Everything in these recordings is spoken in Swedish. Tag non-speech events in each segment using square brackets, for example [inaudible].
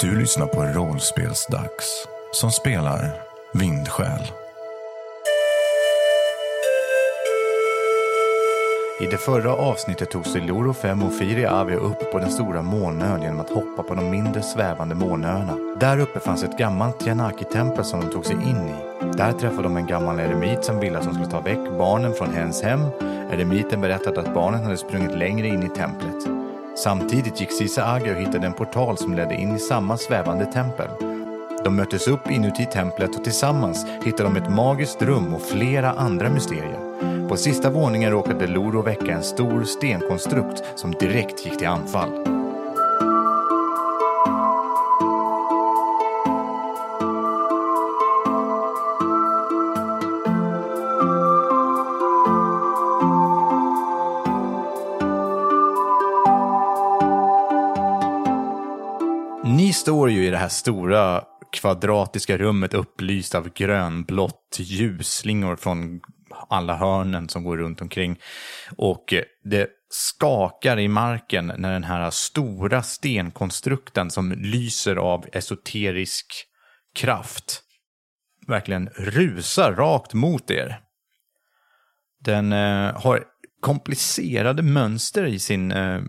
Du lyssnar på Rollspelsdags som spelar Vindsjäl. I det förra avsnittet tog sig Loro 5 och Firi Avia upp på den stora månön genom att hoppa på de mindre svävande månöarna. Där uppe fanns ett gammalt Janaki-tempel som de tog sig in i. Där träffade de en gammal eremit som ville att de skulle ta väck barnen från hens hem. Eremiten berättade att barnen hade sprungit längre in i templet. Samtidigt gick Sisa Aga och hittade en portal som ledde in i samma svävande tempel. De möttes upp inuti templet och tillsammans hittade de ett magiskt rum och flera andra mysterier. På sista våningen råkade Loro väcka en stor stenkonstrukt som direkt gick till anfall. Här stora kvadratiska rummet upplyst av grönblått ljusslingor från alla hörnen som går runt omkring. Och eh, det skakar i marken när den här stora stenkonstrukten som lyser av esoterisk kraft verkligen rusar rakt mot er. Den eh, har komplicerade mönster i sin eh,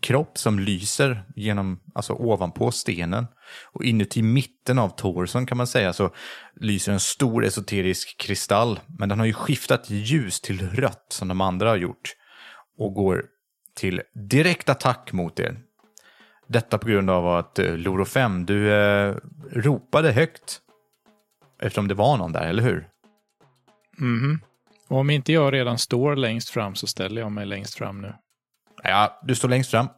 kropp som lyser genom, alltså ovanpå stenen. Och inuti mitten av torson kan man säga så lyser en stor esoterisk kristall. Men den har ju skiftat ljus till rött som de andra har gjort. Och går till direkt attack mot er. Detta på grund av att eh, Loro 5, du eh, ropade högt. Eftersom det var någon där, eller hur? Mhm. Och om inte jag redan står längst fram så ställer jag mig längst fram nu. Ja, du står längst fram.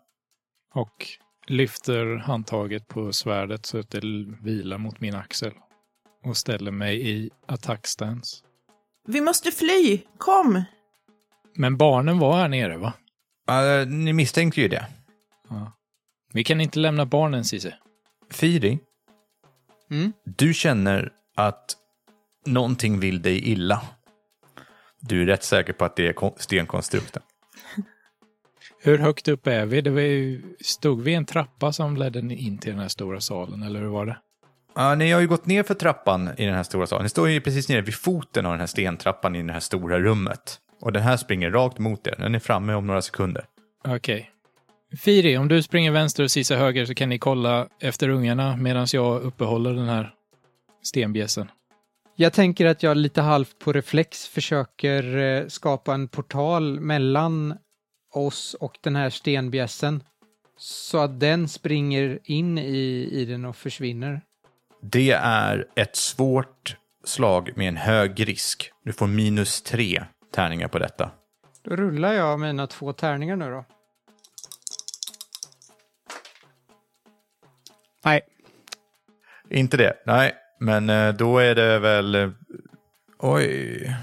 Och lyfter handtaget på svärdet så att det vilar mot min axel. Och ställer mig i attackstance. Vi måste fly! Kom! Men barnen var här nere, va? Uh, ni misstänkte ju det. Ja. Vi kan inte lämna barnen, Cissi. Firi, Mm. du känner att någonting vill dig illa. Du är rätt säker på att det är kon- stenkonstrukten. Hur högt upp är vi? Det var ju, stod vi i en trappa som ledde in till den här stora salen, eller hur var det? Ja, ni har ju gått ner för trappan i den här stora salen. Ni står ju precis nere vid foten av den här stentrappan i det här stora rummet. Och den här springer rakt mot er. Den är framme om några sekunder. Okej. Firi, om du springer vänster och Cissi höger så kan ni kolla efter ungarna medan jag uppehåller den här stenbjässen. Jag tänker att jag lite halvt på reflex försöker eh, skapa en portal mellan oss och den här stenbjässen. Så att den springer in i, i den och försvinner. Det är ett svårt slag med en hög risk. Du får minus tre tärningar på detta. Då rullar jag mina två tärningar nu då. Nej, Inte det? Nej, men eh, då är det väl... eh, Oj.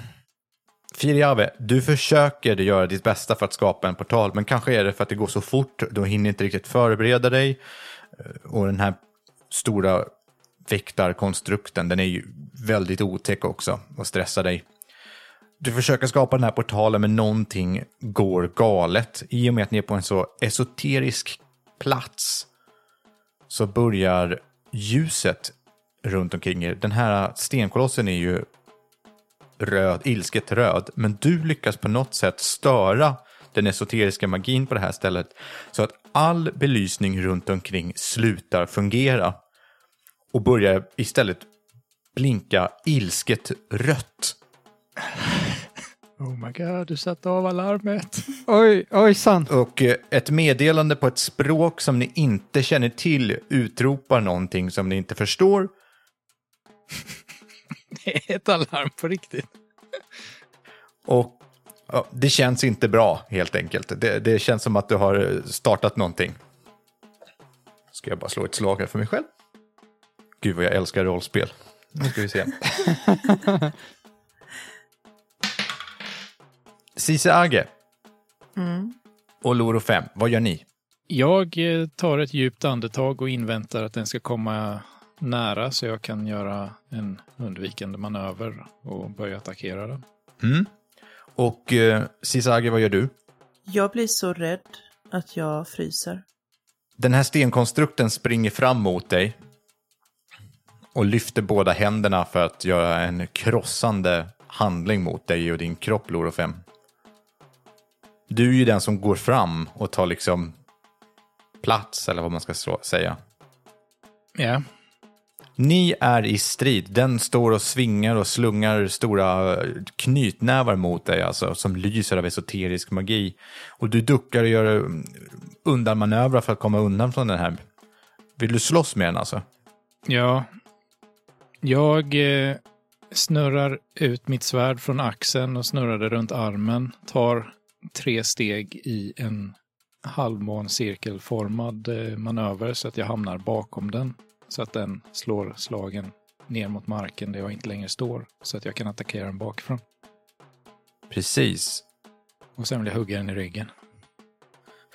Firiave, du försöker göra ditt bästa för att skapa en portal, men kanske är det för att det går så fort, du hinner inte riktigt förbereda dig. Eh, och den här stora väktarkonstrukten, den är ju väldigt otäck också och stressar dig. Du försöker skapa den här portalen, men någonting går galet. I och med att ni är på en så esoterisk plats så börjar ljuset runt omkring er. Den här stenkolossen är ju röd, ilsket röd, men du lyckas på något sätt störa den esoteriska magin på det här stället så att all belysning runt omkring slutar fungera och börjar istället blinka ilsket rött. Oh my god, du satte av alarmet. [laughs] oj, ojsan. Och eh, ett meddelande på ett språk som ni inte känner till utropar någonting som ni inte förstår Det [laughs] är ett alarm på riktigt. Och ja, det känns inte bra helt enkelt. Det, det känns som att du har startat någonting. Ska jag bara slå ett slag här för mig själv? Gud vad jag älskar rollspel. Nu ska vi se. [laughs] Cise Age och Loro 5, vad gör ni? Jag eh, tar ett djupt andetag och inväntar att den ska komma nära så jag kan göra en undvikande manöver och börja attackera den. Mm. Och eh, vad gör du? Jag blir så rädd att jag fryser. Den här stenkonstrukten springer fram mot dig och lyfter båda händerna för att göra en krossande handling mot dig och din kropp, Lorofem. Du är ju den som går fram och tar liksom plats, eller vad man ska säga. Ja, ni är i strid. Den står och svingar och slungar stora eh, knytnävar mot dig, alltså, som lyser av esoterisk magi. Och du duckar och gör eh, undanmanövrar för att komma undan från den här. Vill du slåss med den alltså? ja. Jag eh, snurrar ut mitt svärd från axeln och snurrar det runt armen. Tar tre steg i en halvmåncirkelformad eh, manöver så att jag hamnar bakom den. Så att den slår slagen ner mot marken där jag inte längre står. Så att jag kan attackera den bakifrån. Precis. Och sen vill jag hugga den i ryggen.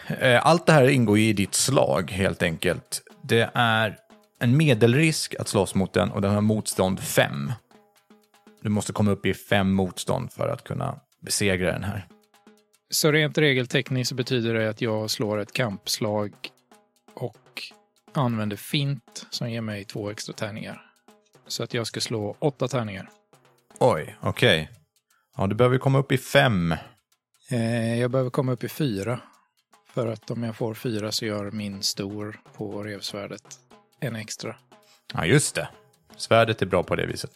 Eh, Allt det här ingår ju i ditt slag helt enkelt. Det är en medelrisk att slåss mot den och den har motstånd 5. Du måste komma upp i fem motstånd för att kunna besegra den här. Så rent regeltekniskt så betyder det att jag slår ett kampslag och använder fint som ger mig två extra tärningar. Så att jag ska slå åtta tärningar. Oj, okej. Ja, du behöver komma upp i fem. Eh, jag behöver komma upp i fyra. För att om jag får fyra så gör min stor på revsvärdet en extra. Ja, just det. Svärdet är bra på det viset.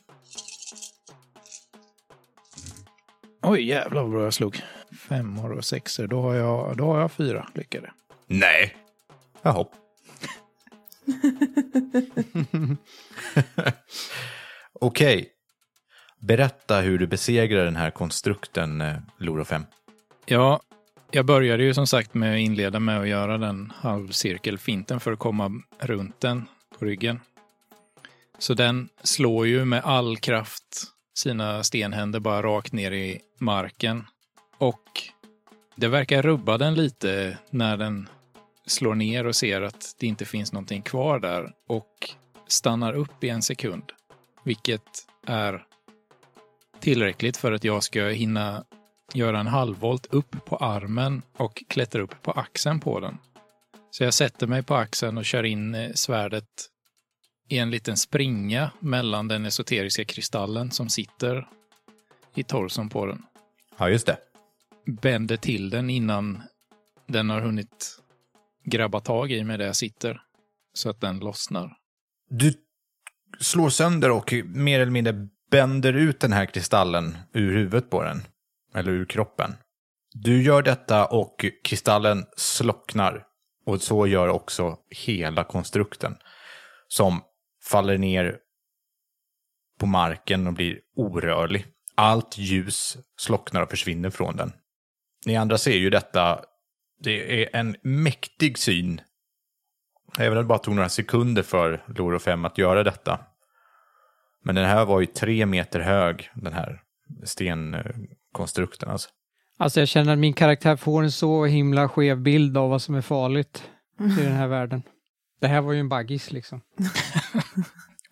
Oj, jävlar vad bra jag slog. Femmor och sexor. Då har jag, då har jag fyra lyckade. Nej. Jaha. [laughs] Okej. Berätta hur du besegrar den här konstrukten, eh, Loro 5. Ja, jag började ju som sagt med att inleda med att göra den halvcirkelfinten för att komma runt den på ryggen. Så den slår ju med all kraft sina stenhänder bara rakt ner i marken. Och det verkar rubba den lite när den slår ner och ser att det inte finns någonting kvar där och stannar upp i en sekund. Vilket är tillräckligt för att jag ska hinna göra en halvvolt upp på armen och klättra upp på axeln på den. Så jag sätter mig på axeln och kör in eh, svärdet i en liten springa mellan den esoteriska kristallen som sitter i torson på den. Ja, just det. Bänder till den innan den har hunnit grabba tag i mig där jag sitter. Så att den lossnar. Du slår sönder och mer eller mindre bänder ut den här kristallen ur huvudet på den. Eller ur kroppen. Du gör detta och kristallen slocknar. Och så gör också hela konstrukten. Som faller ner på marken och blir orörlig. Allt ljus slocknar och försvinner från den. Ni andra ser ju detta. Det är en mäktig syn. Även om det bara tog några sekunder för Loro 5 att göra detta. Men den här var ju tre meter hög, den här stenkonstrukten. Alltså. Alltså jag känner att min karaktär får en så himla skev bild av vad som är farligt i den här världen. Det här var ju en baggis liksom. [laughs]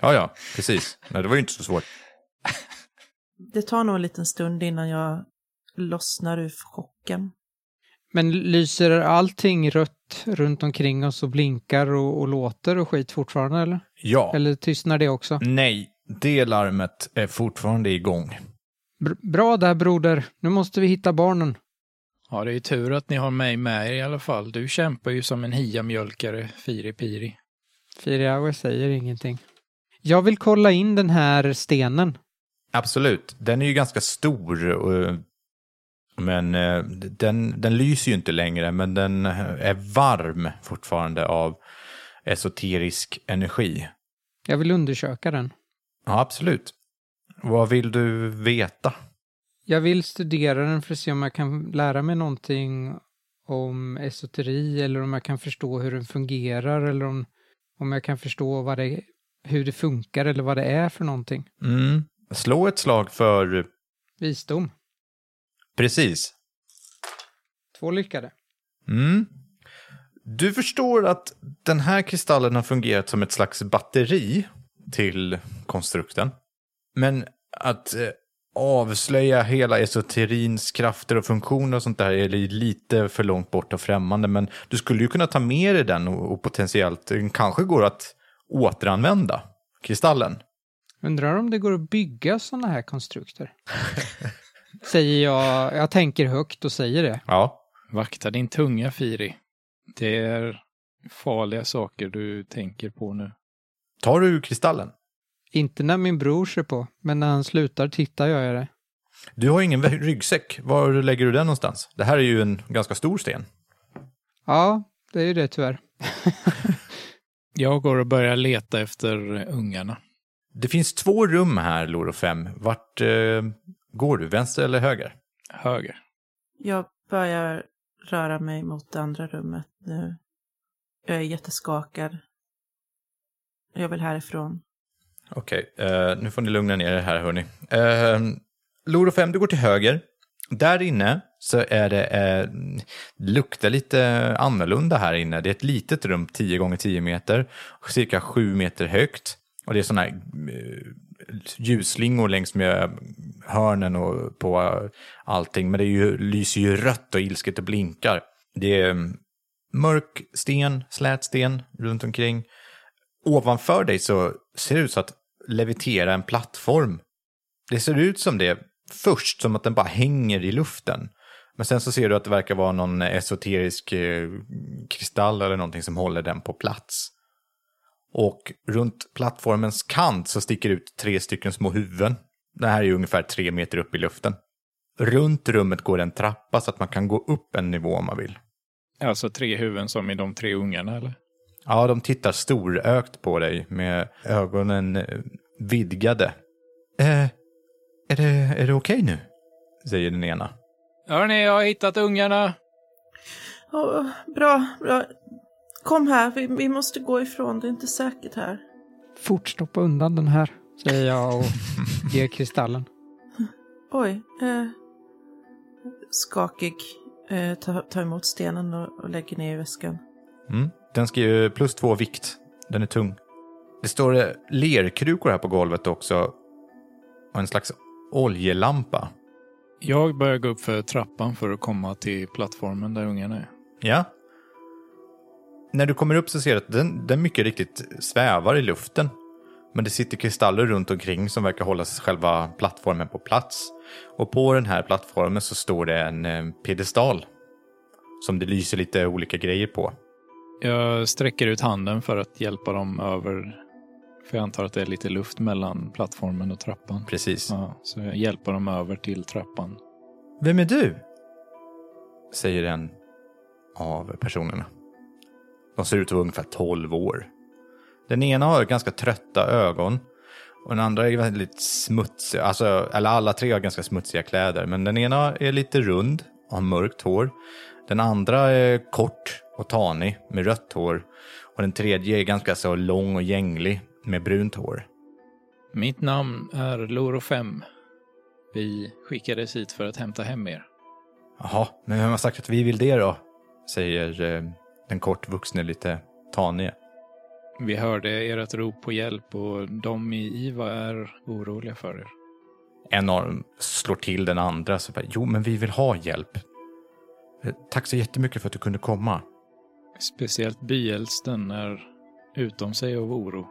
Ja, ja, precis. Nej, det var ju inte så svårt. Det tar nog en liten stund innan jag lossnar ur chocken. Men lyser allting rött runt omkring oss och blinkar och, och låter och skit fortfarande eller? Ja. Eller tystnar det också? Nej, det larmet är fortfarande igång. Br- bra där broder, nu måste vi hitta barnen. Ja, det är ju tur att ni har mig med er i alla fall. Du kämpar ju som en hiamjölkare, Firi Piri. Firiawe säger ingenting. Jag vill kolla in den här stenen. Absolut. Den är ju ganska stor. Och, men eh, den, den lyser ju inte längre, men den är varm fortfarande av esoterisk energi. Jag vill undersöka den. Ja, absolut. Vad vill du veta? Jag vill studera den för att se om jag kan lära mig någonting om esoteri eller om jag kan förstå hur den fungerar eller om, om jag kan förstå vad det, hur det funkar eller vad det är för någonting. Mm. Slå ett slag för... Visdom. Precis. Två lyckade. Mm. Du förstår att den här kristallen har fungerat som ett slags batteri till konstrukten. Men att eh, avslöja hela esoterins krafter och funktioner och sånt där är lite för långt bort och främmande. Men du skulle ju kunna ta med dig den och, och potentiellt den kanske går att återanvända kristallen. Undrar om det går att bygga sådana här konstrukter? [laughs] säger jag, jag tänker högt och säger det. Ja, Vakta din tunga, Firi. Det är farliga saker du tänker på nu. tar du kristallen? Inte när min bror ser på, men när han slutar titta gör jag det. Du har ingen ryggsäck. Var lägger du den någonstans? Det här är ju en ganska stor sten. Ja, det är ju det tyvärr. [laughs] Jag går och börjar leta efter ungarna. Det finns två rum här, Loro 5. Vart eh, går du? Vänster eller höger? Höger. Jag börjar röra mig mot det andra rummet nu. Jag är jätteskakad. Jag vill härifrån. Okej, eh, nu får ni lugna ner er här hörni. Uh, Loro 5, du går till höger. Där inne så är det, eh, luktar lite annorlunda här inne. Det är ett litet rum, 10 gånger 10 meter, cirka 7 meter högt. Och det är sådana här eh, ljusslingor längs med hörnen och på allting. Men det är ju, lyser ju rött och ilsket och blinkar. Det är mm, mörk sten, slät sten runt omkring. Ovanför dig så ser det ut så att levitera en plattform. Det ser ut som det först, som att den bara hänger i luften. Men sen så ser du att det verkar vara någon esoterisk eh, kristall eller någonting som håller den på plats. Och runt plattformens kant så sticker ut tre stycken små huvuden. Det här är ungefär tre meter upp i luften. Runt rummet går en trappa så att man kan gå upp en nivå om man vill. Alltså tre huvuden som i de tre ungarna, eller? Ja, de tittar storögt på dig med ögonen eh, vidgade. Eh, är det, är det okej nu? Säger den ena. Hörni, jag har hittat ungarna. Åh, bra, bra. Kom här, vi, vi måste gå ifrån. Det är inte säkert här. Fort stoppa undan den här, säger jag och [laughs] ger kristallen. Oj. Eh, skakig. Eh, ta, ta emot stenen och, och lägger ner i väskan. Mm. Den skriver plus två vikt. Den är tung. Det står eh, lerkrukor här på golvet också. Och en slags oljelampa. Jag börjar gå upp för trappan för att komma till plattformen där ungarna är. Ja. När du kommer upp så ser du att den, den mycket riktigt svävar i luften. Men det sitter kristaller runt omkring som verkar hålla själva plattformen på plats. Och på den här plattformen så står det en eh, piedestal. Som det lyser lite olika grejer på. Jag sträcker ut handen för att hjälpa dem över. För jag antar att det är lite luft mellan plattformen och trappan. Precis. Ja, så jag hjälper dem över till trappan. Vem är du? Säger en av personerna. De ser ut att vara ungefär 12 år. Den ena har ganska trötta ögon. Och den andra är väldigt smutsig. Alltså, eller alla tre har ganska smutsiga kläder. Men den ena är lite rund och har mörkt hår. Den andra är kort och tanig med rött hår. Och den tredje är ganska så lång och gänglig med brunt hår. Mitt namn är Loro 5. Vi skickades hit för att hämta hem er. Jaha, men vem har sagt att vi vill det då? Säger eh, den kortvuxne lite tanige. Vi hörde ert rop på hjälp och de i IVA är oroliga för er. En av dem slår till den andra. Så bara, jo, men vi vill ha hjälp. Eh, Tack så jättemycket för att du kunde komma. Speciellt byäldsten är utom sig av oro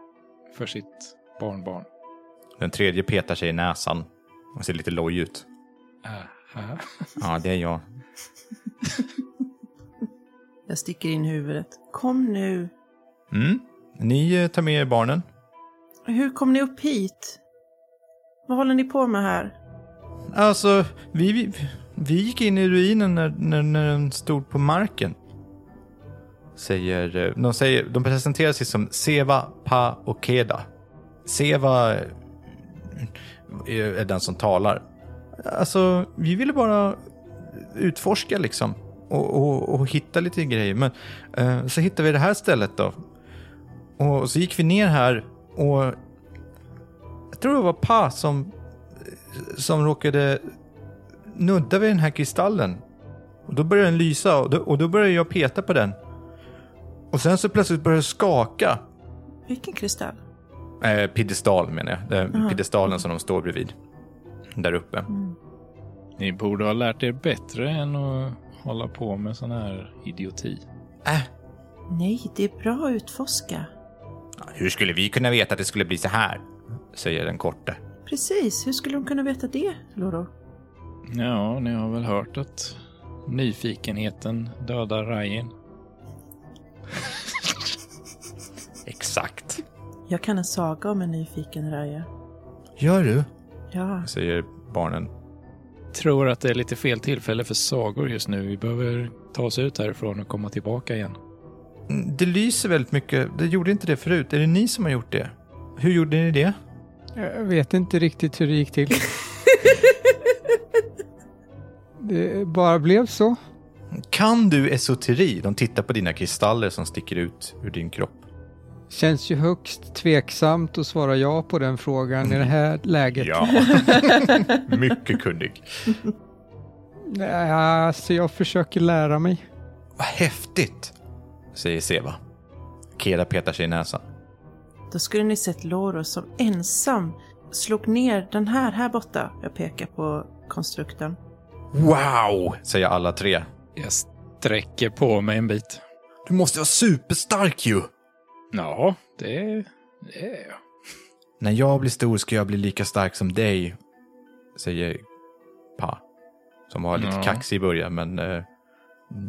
för sitt barnbarn. Den tredje petar sig i näsan och ser lite loj ut. Aha. Ja, det är jag. [laughs] Jag sticker in huvudet. Kom nu. Mm. Ni eh, tar med er barnen. Hur kom ni upp hit? Vad håller ni på med här? Alltså, vi, vi, vi gick in i ruinen när, när, när den stod på marken. Säger, eh, de, säger, de presenterar sig som Seva, Pa och Keda. Seva eh, är, är den som talar. Alltså, vi ville bara utforska liksom. Och, och, och hitta lite grejer. Men eh, så hittade vi det här stället då. Och så gick vi ner här och jag tror det var Pa som som råkade nudda vid den här kristallen. Och då började den lysa och då, och då började jag peta på den. Och sen så plötsligt började det skaka. Vilken kristall? Eh, piedestal menar jag. Det är piedestalen som de står bredvid. där uppe. Mm. Ni borde ha lärt er bättre än att hålla på med sån här idioti. Äh, Nej, det är bra att utforska. hur skulle vi kunna veta att det skulle bli så här? Säger den korte. Precis, hur skulle de kunna veta det, Loro? Ja, ni har väl hört att nyfikenheten dödar Ryan. [laughs] Exakt. Jag kan en saga om en nyfiken Raja. Gör du? Ja, Säger barnen. Tror att det är lite fel tillfälle för sagor just nu. Vi behöver ta oss ut härifrån och komma tillbaka igen. Mm, Det lyser väldigt mycket. Det gjorde inte det förut. Är det ni som har gjort det? Hur gjorde ni det? Jag vet inte riktigt hur det gick till. [laughs] det bara blev så. Kan du esoteri? De tittar på dina kristaller som sticker ut ur din kropp. Känns ju högst tveksamt att svara ja på den frågan i det här läget. Ja. [laughs] Mycket kunnig. Nej, Alltså jag försöker lära mig. Vad häftigt, säger Seva. Keda petar sig i näsan. då skulle ni sett Loro som ensam slog ner den här här borta. Jag pekar på konstrukten. Wow, säger alla tre. Jag sträcker på mig en bit. Du måste vara superstark ju. Ja, det, det är jag. När jag blir stor ska jag bli lika stark som dig, säger Pa. Som var lite Ja. kaxig i början, men eh,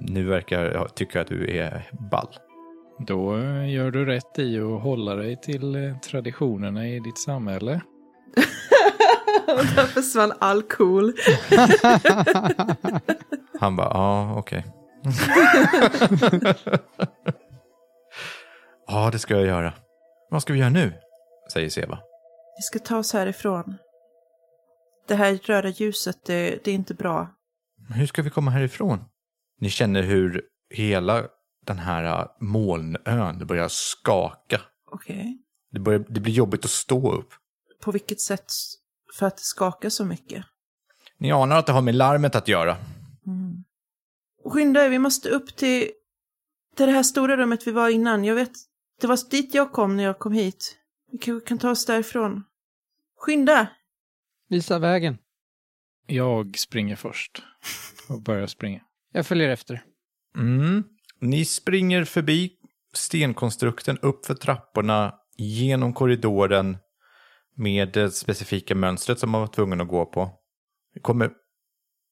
nu verkar jag tycka att du är ball. Då eh, gör du rätt i att hålla dig till eh, traditionerna i ditt samhälle. [laughs] Och där försvann all cool. [laughs] Han bara, ja, okej. [laughs] ja, det ska jag göra. Vad ska vi göra nu? Säger Seva. Vi ska ta oss härifrån. Det här röda ljuset, det, det är inte bra. Men hur ska vi komma härifrån? Ni känner hur hela den här äh, molnön börjar skaka. Okej. Det, börjar, det blir jobbigt att stå upp. På vilket sätt för att det skakar så mycket? Ni anar att det har med larmet att göra. Mm. Skynda er, vi måste upp till, till det här stora rummet vi var innan. Jag vet, det var dit jag kom när jag kom hit. Vi kanske kan ta oss därifrån. Skynda! Visa vägen. Jag springer först och börjar springa. Jag följer efter. Mm. Ni springer förbi stenkonstrukten, upp för trapporna, genom korridoren med det specifika mönstret som man var tvungen att gå på. Vi kommer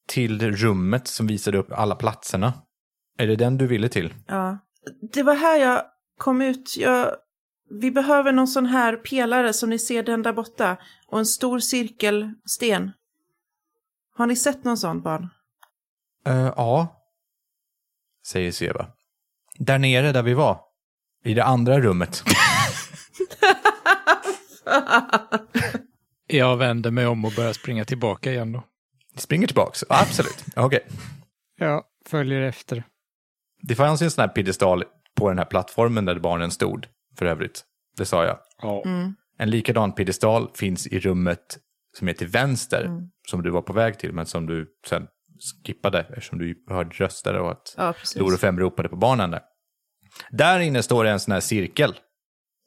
till rummet som visade upp alla platserna. Är det den du ville till? Ja. Det var här jag kom ut. Jag, vi behöver någon sån här pelare som ni ser den där borta. Och en stor cirkelsten. Har ni sett någon sån barn? Eh, ja, säger Seva. Där nere där vi var. I det andra rummet. [laughs] Jag vänder mig om och börjar springa tillbaka igen då. Ni springer tillbaks? Absolut. Okej. Jag följer efter. Det fanns ju en sån här piedestal på den här plattformen där barnen stod, för övrigt. Det sa jag. Ja. Mm. En likadan piedestal finns i rummet som är till vänster, Mm. som du var på väg till, men som du sen skippade eftersom du hörde röster och att Ja. Loro 5 ropade på barnen där. Där inne står det en sån här cirkel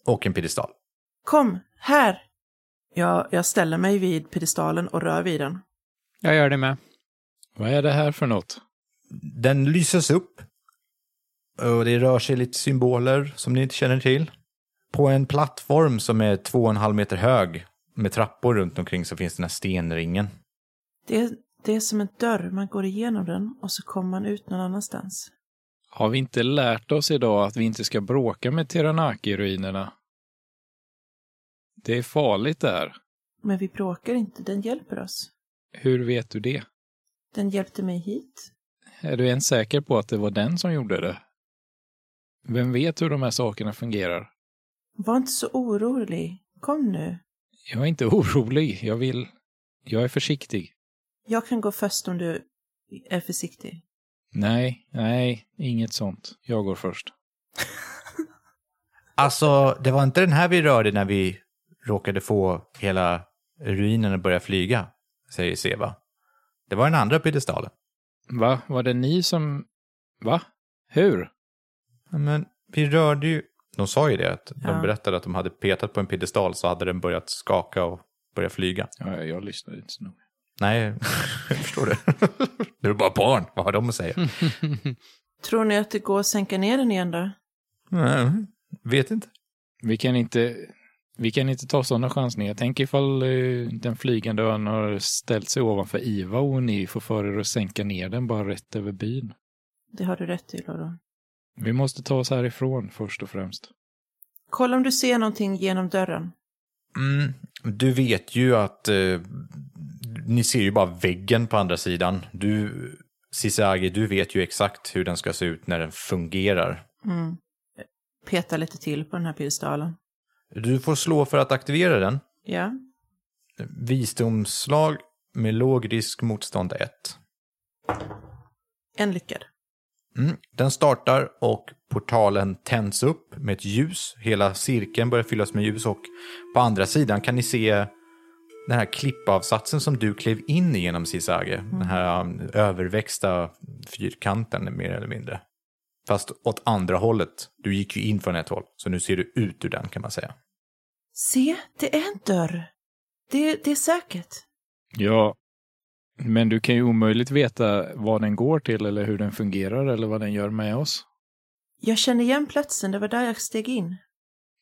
och en piedestal. Kom, här! Jag, jag ställer mig vid pedestalen och rör vid den. Jag gör det med. Vad är det här för något? Den lyses upp och det rör sig lite symboler som ni inte känner till. På en plattform som är två och en halv meter hög med trappor runt omkring så finns den här stenringen. Det är, det är som en dörr, man går igenom den och så kommer man ut någon annanstans. Har vi inte lärt oss idag att vi inte ska bråka med Tiranaki-ruinerna? Det är farligt där. Men vi bråkar inte, den hjälper oss. Hur vet du det? Den hjälpte mig hit. Är du ens säker på att det var den som gjorde det? Vem vet hur de här sakerna fungerar? Var inte så orolig. Kom nu. Jag är inte [laughs] orolig. Jag vill... Jag är försiktig. Jag kan gå först om du är försiktig. Nej, nej, inget sånt. Jag går först. [laughs] Alltså, det var inte den här vi rörde när vi råkade få hela ruinen att börja flyga, säger Seva. Det var den andra piedestalen. Va? Var det ni som... Va? Hur? Men vi rörde ju... De sa ju det, att de Ja. berättade att de hade petat på en piedestal så hade den börjat skaka och börja flyga. Ja, jag lyssnade inte så noga. Nej, [laughs] jag förstår det. [laughs] Det är bara barn, vad har de att säga? [laughs] Tror ni att det går att sänka ner den igen då? Nej, vet inte. Vi kan inte, vi kan inte ta sådana chansningar. Tänk ifall eh, den flygande ön har ställt sig ovanför Iva och ni får för er att sänka ner den bara rätt över byn. Det har du rätt i, Loro. Vi måste ta oss härifrån först och främst. Kolla om du ser någonting genom dörren. Mm, du vet ju att eh, ni ser ju bara väggen på andra sidan. Du, Sisagi, du vet ju exakt hur den ska se ut när den fungerar. Mm. Peta lite till på den här piedestalen. Du får slå för att aktivera den. Ja. Visdomsslag med låg risk motstånd 1. En lyckad. Mm. Den startar och portalen tänds upp med ett ljus. Hela cirkeln börjar fyllas med ljus och på andra sidan kan ni se den här klippavsatsen som du klev in i genom Sisage. Den här um, överväxta fyrkanten mer eller mindre. Fast åt andra hållet. Du gick ju in från ett håll, så nu ser du ut ur den kan man säga. Se, det är en dörr. Det, det är säkert. Ja, men du kan ju omöjligt veta vad den går till eller hur den fungerar eller vad den gör med oss. Jag känner igen platsen, det var där jag steg in.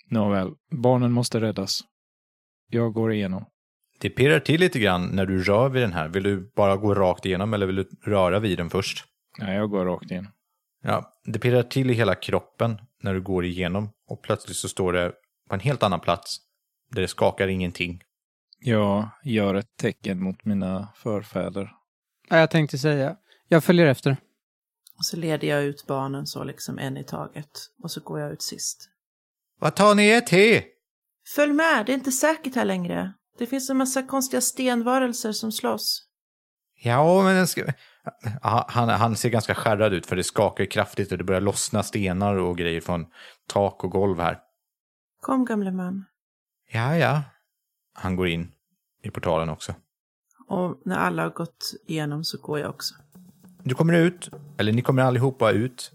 Nåväl, barnen måste räddas. Jag går igenom. Det pirrar till lite grann när du rör vid den här. Vill du bara gå rakt igenom eller vill du röra vid den först? Nej, jag går rakt in. Ja, det pirrar till i hela kroppen när du går igenom och plötsligt så står det på en helt annan plats där det skakar ingenting. Jag gör ett tecken mot mina förfäder. Ja, jag tänkte säga, jag följer efter. Och så leder jag ut barnen så liksom en i taget. Och så går jag ut sist. Vad tar ni er till? Följ med, det är inte säkert här längre. Det finns en massa konstiga stenvarelser som slåss. Ja, men den ska... Han, han ser ganska skärrad ut för det skakar kraftigt och det börjar lossna stenar och grejer från tak och golv här. Kom gamle man. Ja, ja. Han går in portalen också. Och när alla har gått igenom så går jag också. Du kommer ut, eller ni kommer allihopa ut,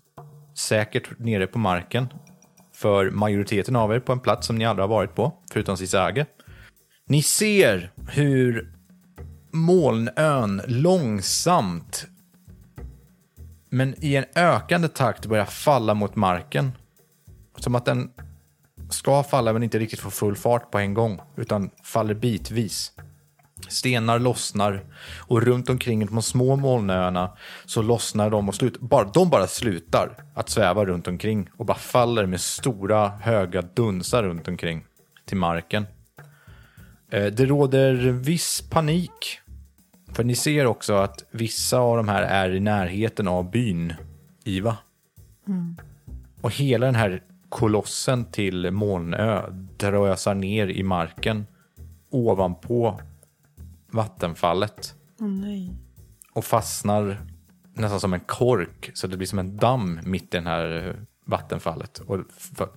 säkert nere på marken. För majoriteten av er på en plats som ni aldrig har varit på, förutom Sisage. Ni ser hur molnön långsamt, men i en ökande takt börjar falla mot marken. Som att den ska falla men inte riktigt får full fart på en gång, utan faller bitvis. Stenar lossnar och runt omkring de små molnöarna så lossnar de och slut, bara, de bara slutar att sväva runt omkring och bara faller med stora höga dunsar runt omkring till marken. Eh, Det råder viss panik. För ni ser också att vissa av de här är i närheten av byn Iva. Och hela den här kolossen till Molnö drösar ner i marken ovanpå vattenfallet nej. och fastnar nästan som en kork så det blir som en damm mitt i den här vattenfallet. Och för,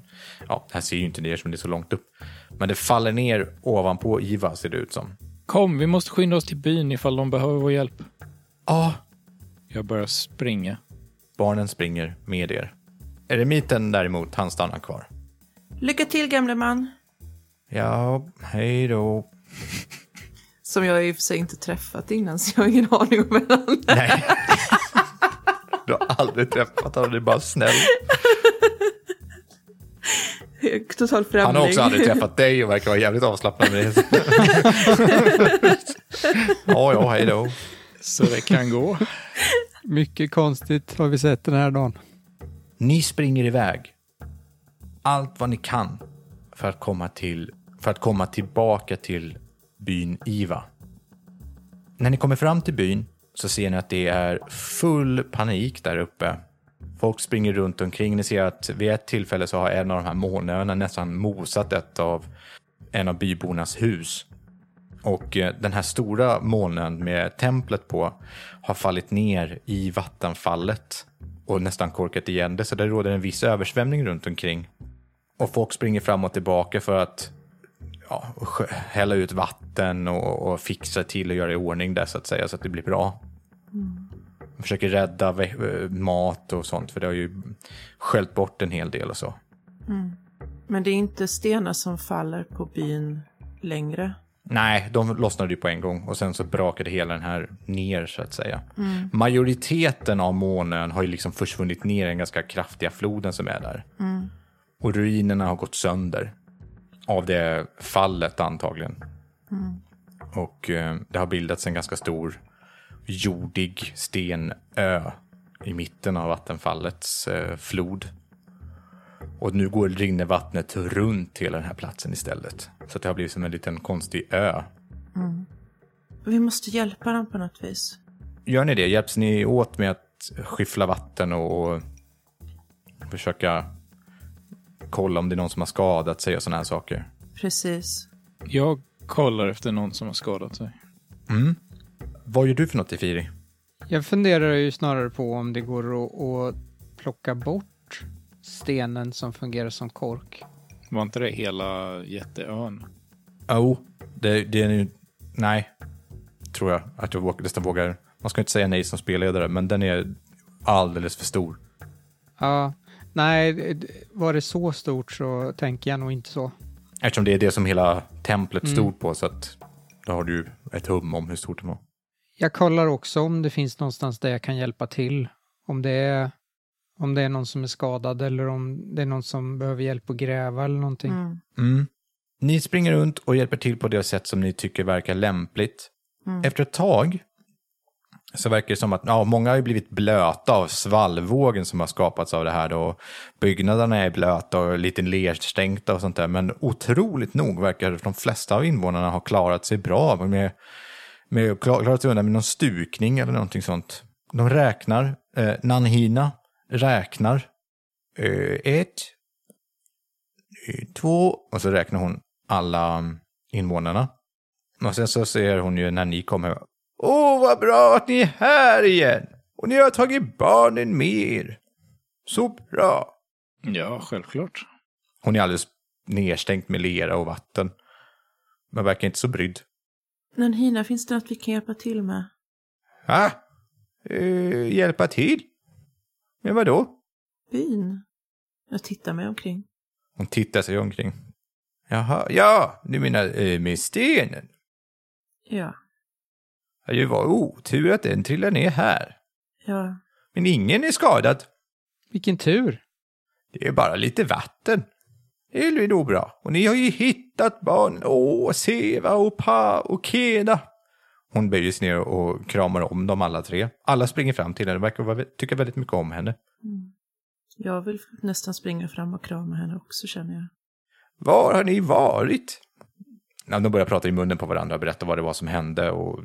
ja, här ser ju inte ni eftersom det är så långt upp. Men det faller ner ovanpå Iva ser det ut som. Kom, vi måste skynda oss till byn ifall de behöver vår hjälp. Ja, Jag börjar springa. barnen springer med er. Eremiten däremot, han stannar kvar. Lycka till gamle man. Ja, hej då. Som jag i och för sig inte träffat innan så jag har ingen aning om vem han är. Nej. [laughs] Du har aldrig träffat honom, det är bara snäll. Total främling. Han har också aldrig träffat dig och verkar vara jävligt avslappnad med det. [laughs] Ja, ja, hej då. Så det kan gå. Mycket konstigt har vi sett den här dagen. Ni springer iväg. Allt vad ni kan för att komma, till, för att komma tillbaka till byn Iva. När ni kommer fram till byn så ser ni att det är full panik där uppe. Folk springer runt omkring. Ni ser att vid ett tillfälle så har en av de här molnöarna nästan mosat ett av en av bybornas hus. Och eh, den här stora molnen med templet på har fallit ner i vattenfallet och nästan korkat igen det, så det råder en viss översvämning runt omkring. Och folk springer fram och tillbaka för att ja, hälla ut vatten och, och fixa till och göra i ordning det så att säga, så att det blir bra. De försöker rädda eh, mat och sånt, för det har ju sköljt bort en hel del och så. Men det är inte stenar som faller på byn längre. Nej, de lossnade ju på en gång och sen så brakade hela den här ner så att säga. Majoriteten av månen har ju liksom försvunnit ner i den ganska kraftiga floden som är där. Och ruinerna har gått sönder. Av det fallet antagligen. Och eh, det har bildats en ganska stor jordig stenö i mitten av vattenfallets eh, flod. Och nu går rinner vattnet runt hela den här platsen istället. Så det har blivit som en liten konstig ö. Vi måste hjälpa dem på något vis. Gör ni det? Hjälps ni åt med att skyffla vatten och försöka kolla om det är någon som har skadat sig och sådana här saker? Precis. Jag kollar efter någon som har skadat sig. Vad gör du för något i Firi? Jag funderar ju snarare på om det går att, att plocka bort stenen som fungerar som kork. Var inte det hela jätteön? Oh, det, det är nu... Nej, tror jag att jag vågar, nästan vågar. Man ska inte säga nej som spelledare, men den är alldeles för stor. Ja, nej, var det så stort så tänker jag nog inte så. Eftersom det är det som hela templet stod på, så att då har du ju ett hum om hur stort det var. Jag kollar också om det finns någonstans där jag kan hjälpa till. Om det är, om det är någon som är skadad eller om det är någon som behöver hjälp att gräva eller någonting. Mm. Mm. Ni springer runt och hjälper till på det sätt som ni tycker verkar lämpligt. Efter ett tag så verkar det som att ja, många har ju blivit blöta av svallvågen som har skapats av det här. Då. Byggnaderna är blöta och lite lerstänkta och sånt där. Men otroligt nog verkar de flesta av invånarna ha klarat sig bra med, med klar- klarat sig undan med någon stukning eller någonting sånt. De räknar. Eh, Nanhina räknar. Eh, ett, eh, två, och så räknar hon alla invånarna. Och sen så ser hon ju när ni kommer. Åh, vad bra att ni är här igen! Och ni har tagit barnen med er. Så bra. Ja, självklart. Hon är alldeles nedstänkt med lera och vatten. Men verkar inte så brydd. Nanhina, finns det något vi kan hjälpa till med? Ah, eh, hjälpa till? Men vadå? Byn? Jag tittar mig omkring. Hon tittar sig omkring. Jaha, ja, du menar eh, med stenen? Ja, Det var otur att den trillade ner här. ja. Men ingen är skadad. Vilken tur! Det är bara lite vatten. Det är nog bra. Och ni har ju hittat barnen. Åh, Seva och Pa och Kena. Hon böjer sig ner och kramar om dem alla tre. Alla springer fram till henne och verkar tycka väldigt mycket om henne. Jag vill nästan springa fram och krama henne också känner jag. Var har ni varit? Ja, de börjar prata i munnen på varandra och berätta vad det var som hände. Och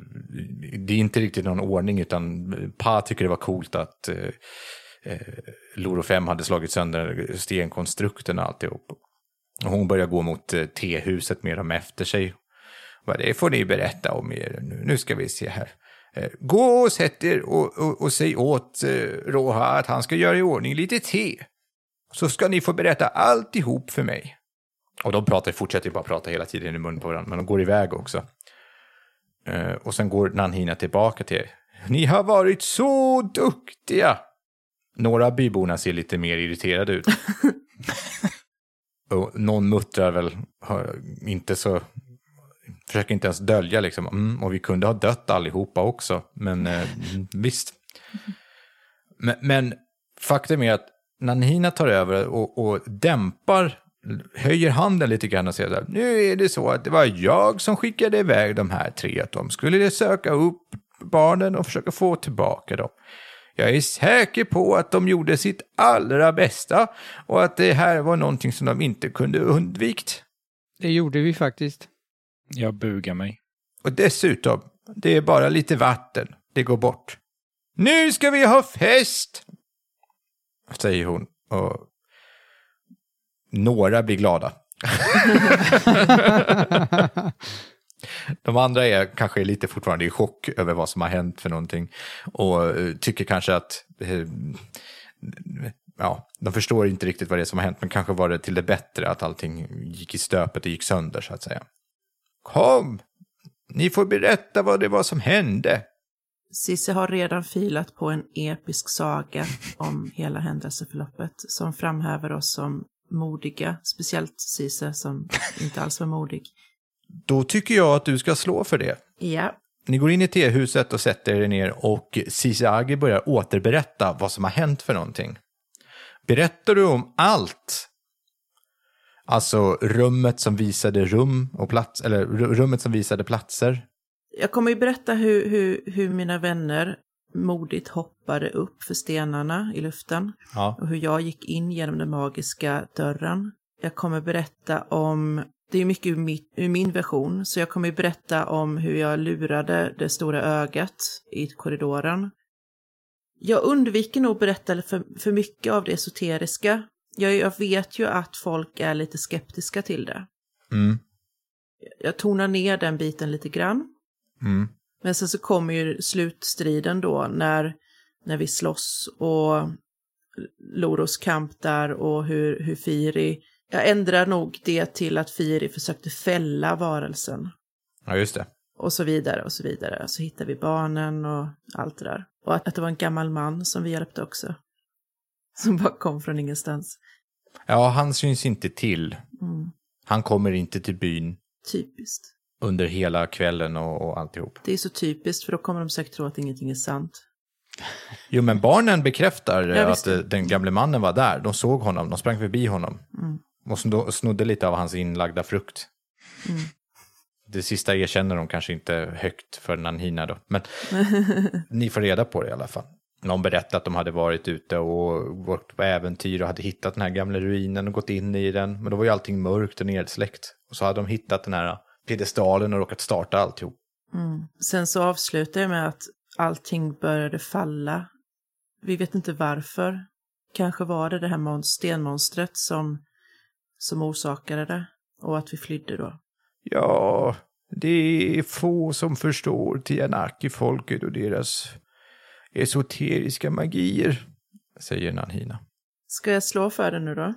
det är inte riktigt någon ordning, utan Pa tycker det var coolt att eh, eh, Loro 5 hade slagit sönder stenkonstrukten och alltihop. Och hon börjar gå mot eh, tehuset med dem efter sig. Vad det får ni berätta om er. Nu, nu ska vi se här. Eh, gå och sätt er och, och, och säg åt eh, Roha att han ska göra i ordning lite te. Så ska ni få berätta alltihop för mig. Och de pratar, fortsätter bara prata hela tiden i mun på varandra, men de går iväg också. Eh, och sen går Nanhina tillbaka till er. Ni har varit så duktiga! Några av byborna ser lite mer irriterade ut. [laughs] och någon muttrar väl, har inte så... Försöker inte ens dölja liksom. Mm, och vi kunde ha dött allihopa också, men eh, [laughs] visst. Men, men faktum är att Nanhina tar över och, och dämpar, höjer handen lite grann och säger här, nu är det så att det var jag som skickade iväg de här tre, att de skulle söka upp barnen och försöka få tillbaka dem. Jag är säker på att de gjorde sitt allra bästa och att det här var någonting som de inte kunde undvikt. Det gjorde vi faktiskt. Jag bugar mig. Och dessutom, det är bara lite vatten. Det går bort. Nu ska vi ha fest! Säger hon. Och några blir glada. [laughs] De andra är kanske lite fortfarande i chock över vad som har hänt för någonting. Och eh, tycker kanske att... eh, Ja, de förstår inte riktigt vad det är som har hänt, men kanske var det till det bättre att allting gick i stöpet och gick sönder, så att säga. Kom! Ni får berätta vad det var som hände. Cissi har redan filat på en episk saga om hela händelseförloppet som framhäver oss som modiga, speciellt Cissi som inte alls var modig. Då tycker jag att du ska slå för det. Ja. Ni går in i tehuset och sätter er ner och Sisagi börjar återberätta vad som har hänt för någonting. Berättar du om allt? Alltså rummet som visade rum och plats, eller ru- rummet som visade platser. Jag kommer ju berätta hur, hur, hur mina vänner modigt hoppade upp för stenarna i luften Ja. och hur jag gick in genom den magiska dörren. Jag kommer berätta om, det är mycket ur, mitt, ur min version, så jag kommer berätta om hur jag lurade det stora ögat i korridoren. Jag undviker nog berätta för, för mycket av det esoteriska. Jag, jag vet ju att folk är lite skeptiska till det. Mm. Jag tonar ner den biten lite grann. Mm. Men sen så kommer ju slutstriden då när, när vi slåss och Loros kamp där och hur, hur Firi... Jag ändrar nog det till att Firi försökte fälla varelsen. Ja, just det. Och så vidare och så vidare. Så hittar vi barnen och allt det där. Och att, att det var en gammal man som vi hjälpte också. Som bara kom från ingenstans. Ja, han syns inte till. Mm. Han kommer inte till byn Typiskt. under hela kvällen och, och alltihop. Det är så typiskt för då kommer de säkert tro att ingenting är sant. [laughs] Jo, men barnen bekräftar att eh, den gamle mannen var där. De såg honom, de sprang förbi honom. Mm. Och sno- snodde lite av hans inlagda frukt. Mm. [laughs] Det sista erkänner de kanske inte högt för Nanhina då. Men [laughs] ni får reda på det i alla fall. De berättade att de hade varit ute och gått på äventyr och hade hittat den här gamla ruinen och gått in i den. Men då var ju allting mörkt och nedsläckt. Och så hade de hittat den här piedestalen och råkat starta alltihop. Mm. Sen så avslutar jag med att allting började falla. Vi vet inte varför. Kanske var det det här mon- stenmonstret som, som orsakade det. Och att vi flydde då. Ja, det är få som förstår Tianaki-folket och deras esoteriska magier, säger Nanhina. Ska jag slå för det nu då?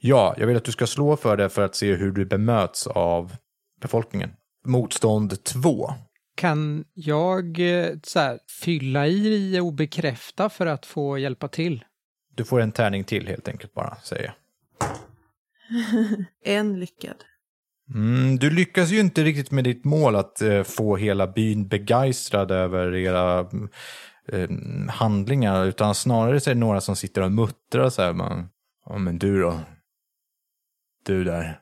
Ja, jag vill att du ska slå för det för att se hur du bemöts av befolkningen. Motstånd 2. Kan jag eh, så här, fylla i och bekräfta för att få hjälpa till? Du får en tärning till helt enkelt bara, säger jag. [laughs] En lyckad. Mm, du lyckas ju inte riktigt med ditt mål att eh, få hela byn begeistrad över era eh, handlingar, utan snarare så är det några som sitter och muttrar så här. Man, ja men du då? Du där.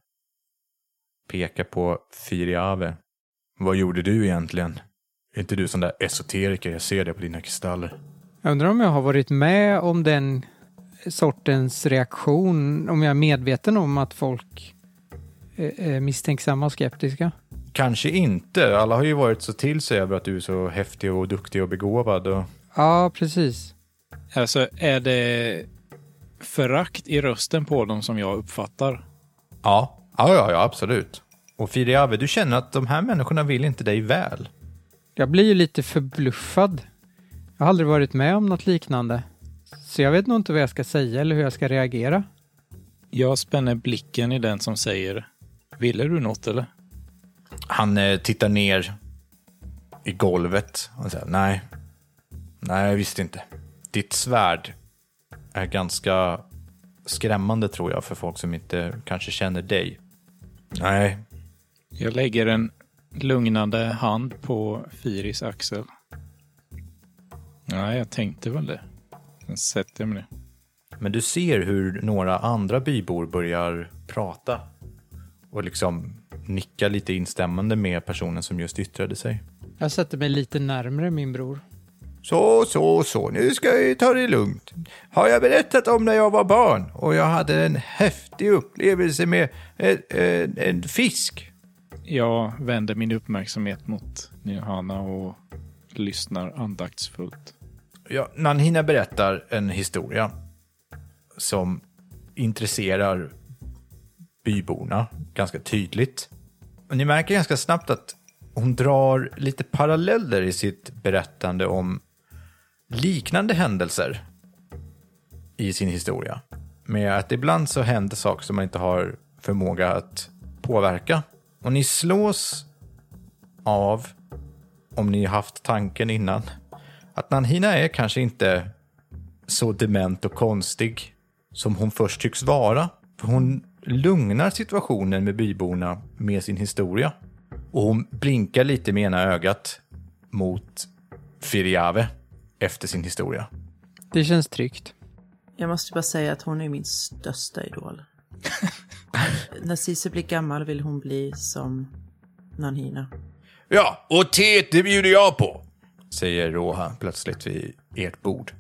Pekar på Firiave. Vad gjorde du egentligen? Är inte du sån där esoteriker? Jag ser det på dina kristaller. Jag undrar om jag har varit med om den sortens reaktion, om jag är medveten om att folk är är misstänksamma och skeptiska. Kanske inte. Alla har ju varit så till sig över att du är så häftig och duktig och begåvad. Och... Ja, precis. Alltså, är det förakt i rösten på dem som jag uppfattar? Ja. ja, ja, ja, absolut. Och Firiave, du känner att de här människorna vill inte dig väl. Jag blir ju lite förbluffad. Jag har aldrig varit med om något liknande. Så jag vet nog inte vad jag ska säga eller hur jag ska reagera. Jag spänner blicken i den som säger Ville du något eller? Han eh, tittar ner i golvet och säger nej. Nej, jag visste inte. Ditt svärd är ganska skrämmande tror jag för folk som inte kanske känner dig. Nej, Jag lägger en lugnande hand på Firis axel. Nej, jag tänkte väl det. Sen sätter jag mig ner. men du ser hur några andra bybor börjar prata och liksom nicka lite instämmande med personen som just yttrade sig. Jag sätter mig lite närmre min bror. Så, så, så, nu ska jag ta det lugnt. Har jag berättat om när jag var barn och jag hade en häftig upplevelse med en, en, en fisk? Jag vänder min uppmärksamhet mot Nihana och lyssnar andaktsfullt. Ja, Nanhina berättar en historia som intresserar byborna ganska tydligt. Och ni märker ganska snabbt att hon drar lite paralleller i sitt berättande om liknande händelser i sin historia. Med att ibland så händer saker som man inte har förmåga att påverka. Och ni slås av, om ni haft tanken innan, att Nanhina är kanske inte så dement och konstig som hon först tycks vara. För hon lugnar situationen med byborna med sin historia. Och hon blinkar lite med ena ögat mot Firiave efter sin historia. Det känns tryggt. Jag måste bara säga att hon är min största idol. [laughs] När Cici blir gammal vill hon bli som Nanhina. Ja, och teet det bjuder jag på, säger Roha plötsligt vid ert bord.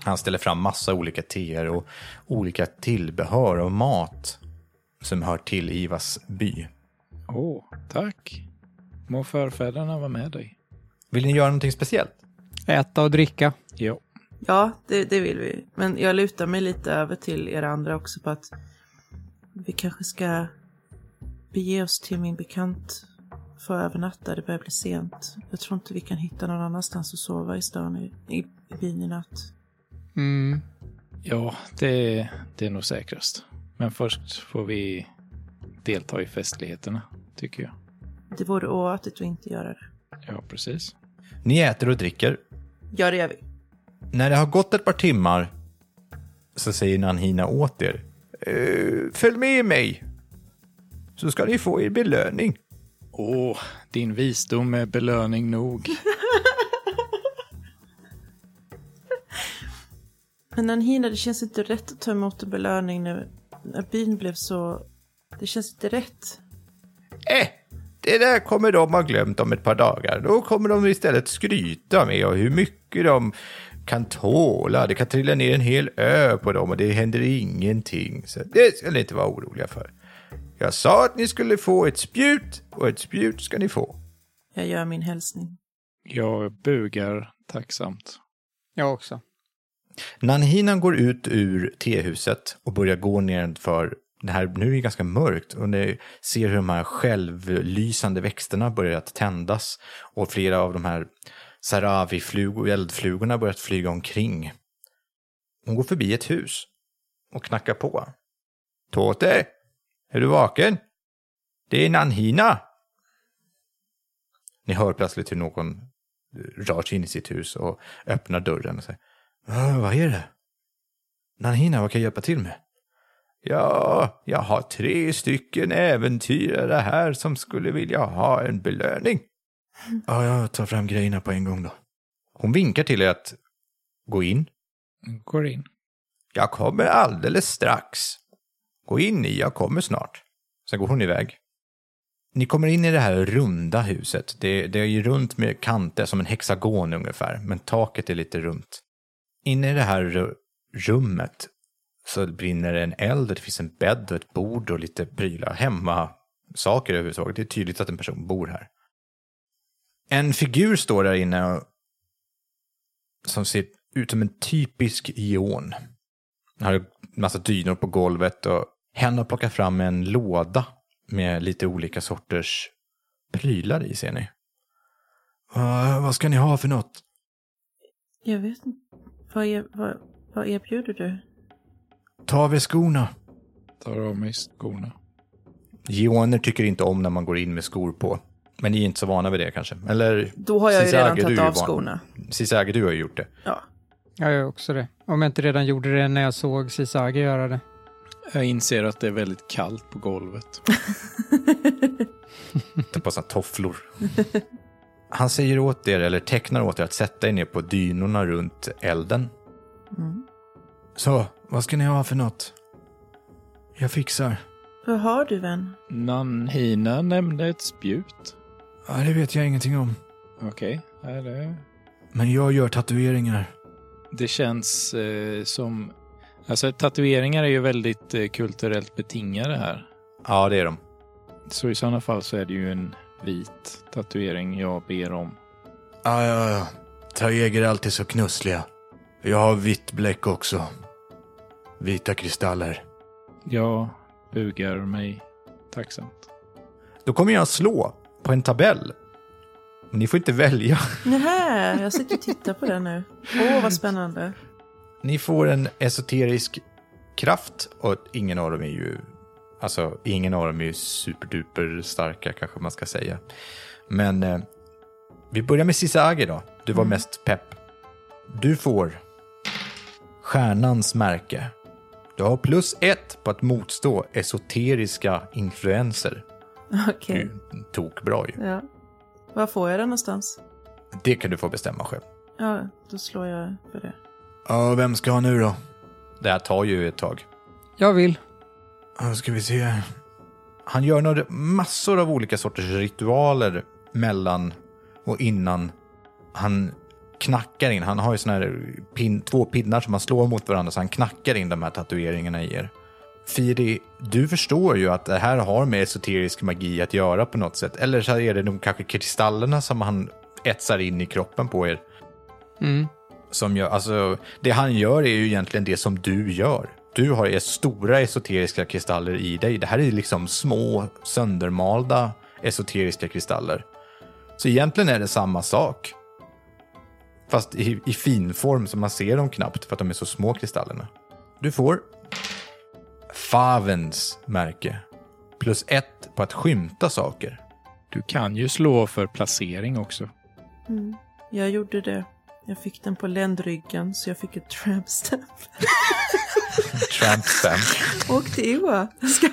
Han ställer fram massa olika teer och olika tillbehör och mat som hör till Ivas by. Åh, tack. Må förfäderna vara med dig. Vill ni göra någonting speciellt? Äta och dricka. Ja. Ja, det, det vill vi. Men jag lutar mig lite över till er andra också på att vi kanske ska bege oss till min bekant för att övernatta. Det börjar bli sent. Jag tror inte vi kan hitta någon annanstans att sova i stan i, i, i byn i natt. Mm. Ja, det, det är nog säkrast. Men först får vi delta i festligheterna, tycker jag. Det vore oartigt att inte göra det. Ja, precis. Ni äter och dricker. Ja, det gör vi. När det har gått ett par timmar så säger Nanhina åt er. "Eh, följ med mig, så ska ni få er belöning. Åh, din visdom är belöning nog. [laughs] Men Nanhina, det känns inte rätt att ta emot en belöning nu när byn blev så... Det känns inte rätt. Eh, det där kommer de ha glömt om ett par dagar. Då kommer de istället skryta med och hur mycket de kan tåla. Det kan trilla ner en hel ö på dem och det händer ingenting. Så det ska ni inte vara oroliga för. Jag sa att ni skulle få ett spjut och ett spjut ska ni få. Jag gör min hälsning. Jag bugar tacksamt. Jag också. Nanhinan går ut ur tehuset och börjar gå nedanför. det här, nu är det ganska mörkt och ni ser hur de här självlysande växterna börjar att tändas och flera av de här saravi-flugor, eldflugorna börjar att flyga omkring. Hon går förbi ett hus och knackar på. Tåte, är du vaken? Det är Nanhina. Ni hör plötsligt hur någon rör sig in i sitt hus och öppnar dörren och säger "Ja, Vad är det? Nanhina, vad kan jag hjälpa till med? Ja, jag har tre stycken äventyrare här som skulle vilja ha en belöning. Ja, jag tar fram grejerna på en gång då. Hon vinkar till er att gå in. Går in. Jag kommer alldeles strax. Gå in i, jag kommer snart. Sen går hon iväg. Ni kommer in i det här runda huset. Det, det är ju runt med kanter, som en hexagon ungefär, men taket är lite runt. Inne i det här rummet så brinner det en eld, och det finns en bädd och ett bord och lite prylar. Hemma saker överhuvudtaget. Det är tydligt att en person bor här. En figur står där inne och, som ser ut som en typisk ion. Han har en massa dynor på golvet och hen har plockat fram en låda med lite olika sorters prylar i ser ni. Uh, vad ska ni ha för något? Jag vet inte. Vad, är, vad, vad erbjuder du? Ta av er skorna. Tar av mig skorna. Geoner tycker inte om när man går in med skor på. Men ni är inte så vana vid det kanske? Eller? Då har jag ju redan tagit av skorna. Sisage, du har ju gjort det. Ja. Jag gör också det. Om jag inte redan gjorde det när jag såg Sisage göra det. Jag inser att det är väldigt kallt på golvet. [laughs] Ta på såna tofflor. [laughs] Han säger åt er, eller tecknar åt er, att sätta er ner på dynorna runt elden. Så, vad ska ni ha för något? Jag fixar. Vad har du vän? Nanhina nämnde ett spjut. Ja, det vet jag ingenting om. Okej, är det... Men jag gör tatueringar. Det känns eh, som... Alltså tatueringar är ju väldigt eh, kulturellt betingade här. Ja, det är de. Så i sådana fall så är det ju en vit tatuering jag ber om. Ja, ja, ja. Taeger är alltid så knussliga. Jag har vitt bläck också. Vita kristaller. Jag bugar mig tacksamt. Då kommer jag slå på en tabell. Ni får inte välja. Nähä, jag sitter och tittar på den nu. Åh, vad spännande. Ni får en esoterisk kraft och ingen av dem är ju... Alltså, ingen av dem är ju superduper starka kanske man ska säga. Men eh, vi börjar med Sisage då. Du var mest pepp. Du får stjärnans märke. Du har plus ett på att motstå esoteriska influenser. Okej. Är ju tokbra ju. Ja. Var får jag den någonstans? Det kan du få bestämma själv. Ja, då slår jag för det. Ja, vem ska ha nu då? Det här tar ju ett tag. Jag vill. Ja, ska vi se. Han gör några, massor av olika sorters ritualer mellan och innan han knackar in. Han har ju såna här pin, två pinnar som han slår mot varandra så han knackar in de här tatueringarna i er. Firi, du förstår ju att det här har med esoterisk magi att göra på något sätt. Eller så är det nog kanske kristallerna som han etsar in i kroppen på er. Mm. Som gör, alltså, det han gör är ju egentligen det som du gör. Du har stora esoteriska kristaller i dig. Det här är liksom små söndermalda esoteriska kristaller. Så egentligen är det samma sak. Fast i, i fin form så man ser dem knappt för att de är så små kristallerna. Du får Favens märke. Plus ett på att skymta saker. Du kan ju slå för placering också. Mm. Jag gjorde det. Jag fick den på ländryggen så jag fick ett tramp stamp. [laughs] Tramp stamp. Och till. Ska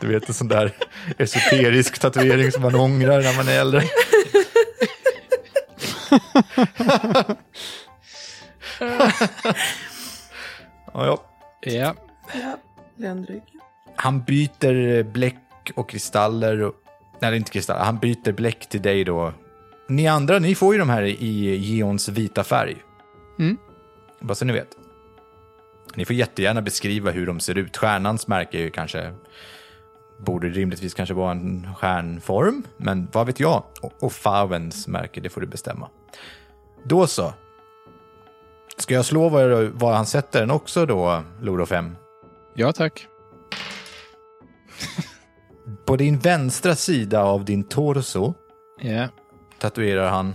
Du vet en sån där esoterisk tatuering som man ångrar när man är äldre. ja, ja. Ja, Ja, ländryggen. Han byter bläck och kristaller. Och, nej, inte kristaller. Han byter bläck till dig då. Ni andra, ni får ju de här i Geons vita färg. Mm. Bara så ni vet. Ni får jättegärna beskriva hur de ser ut. Stjärnans märke är ju kanske... Borde rimligtvis kanske vara en stjärnform, men vad vet jag? Och, och Favens märke, det får du bestämma. Då så. Ska jag slå var, var han sätter den också då, Loro 5? ja tack. På din vänstra sida av din torso Ja, tatuerar han